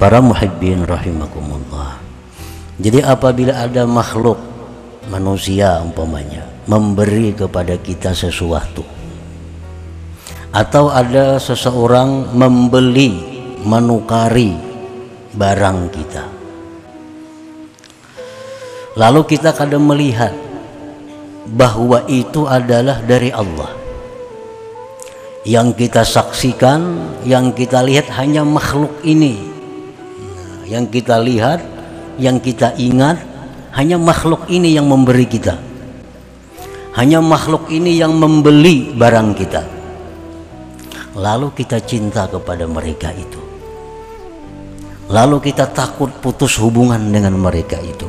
Para muhibbin rahimakumullah. Jadi apabila ada makhluk manusia umpamanya memberi kepada kita sesuatu atau ada seseorang membeli menukari barang kita lalu kita kadang melihat bahwa itu adalah dari Allah yang kita saksikan yang kita lihat hanya makhluk ini yang kita lihat yang kita ingat hanya makhluk ini yang memberi kita. Hanya makhluk ini yang membeli barang kita. Lalu kita cinta kepada mereka itu. Lalu kita takut putus hubungan dengan mereka itu.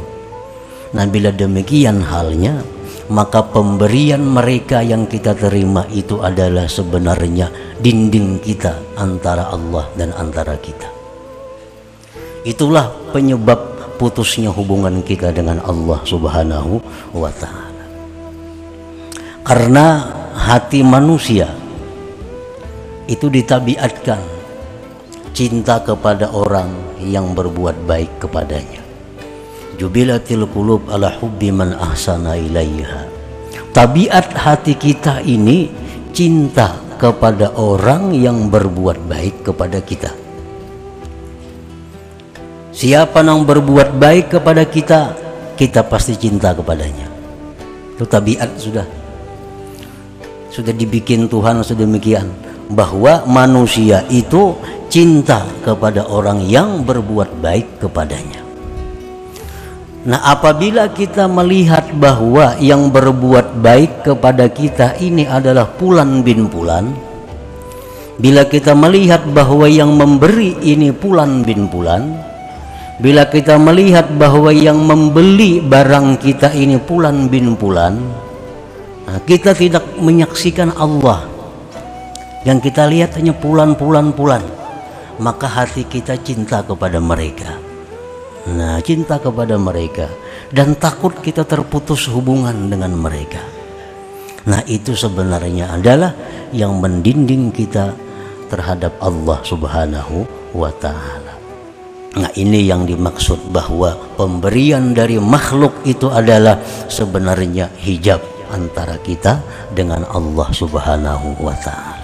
Nah bila demikian halnya maka pemberian mereka yang kita terima itu adalah sebenarnya dinding kita antara Allah dan antara kita. Itulah penyebab putusnya hubungan kita dengan Allah Subhanahu wa taala. Karena hati manusia itu ditabiatkan cinta kepada orang yang berbuat baik kepadanya. Jubilatil qulub ala hubbi man ahsana ilaiha. Tabiat hati kita ini cinta kepada orang yang berbuat baik kepada kita siapa yang berbuat baik kepada kita kita pasti cinta kepadanya. Itu tabiat sudah. Sudah dibikin Tuhan sedemikian. Bahwa manusia itu cinta kepada orang yang berbuat baik kepadanya. Nah, apabila kita melihat bahwa yang berbuat baik kepada kita ini adalah Pulan bin Pulan, bila kita melihat bahwa yang memberi ini Pulan bin Pulan, bila kita melihat bahwa yang membeli barang kita ini Pulan bin Pulan, nah, kita tidak menyaksikan Allah. Yang kita lihat hanya Pulan-Pulan-Pulan, maka hati kita cinta kepada mereka Nah, cinta kepada mereka dan takut kita terputus hubungan dengan mereka. Nah, itu sebenarnya adalah yang mendinding kita terhadap Allah Subhanahu wa taala. Nah, ini yang dimaksud bahwa pemberian dari makhluk itu adalah sebenarnya hijab antara kita dengan Allah Subhanahu wa taala.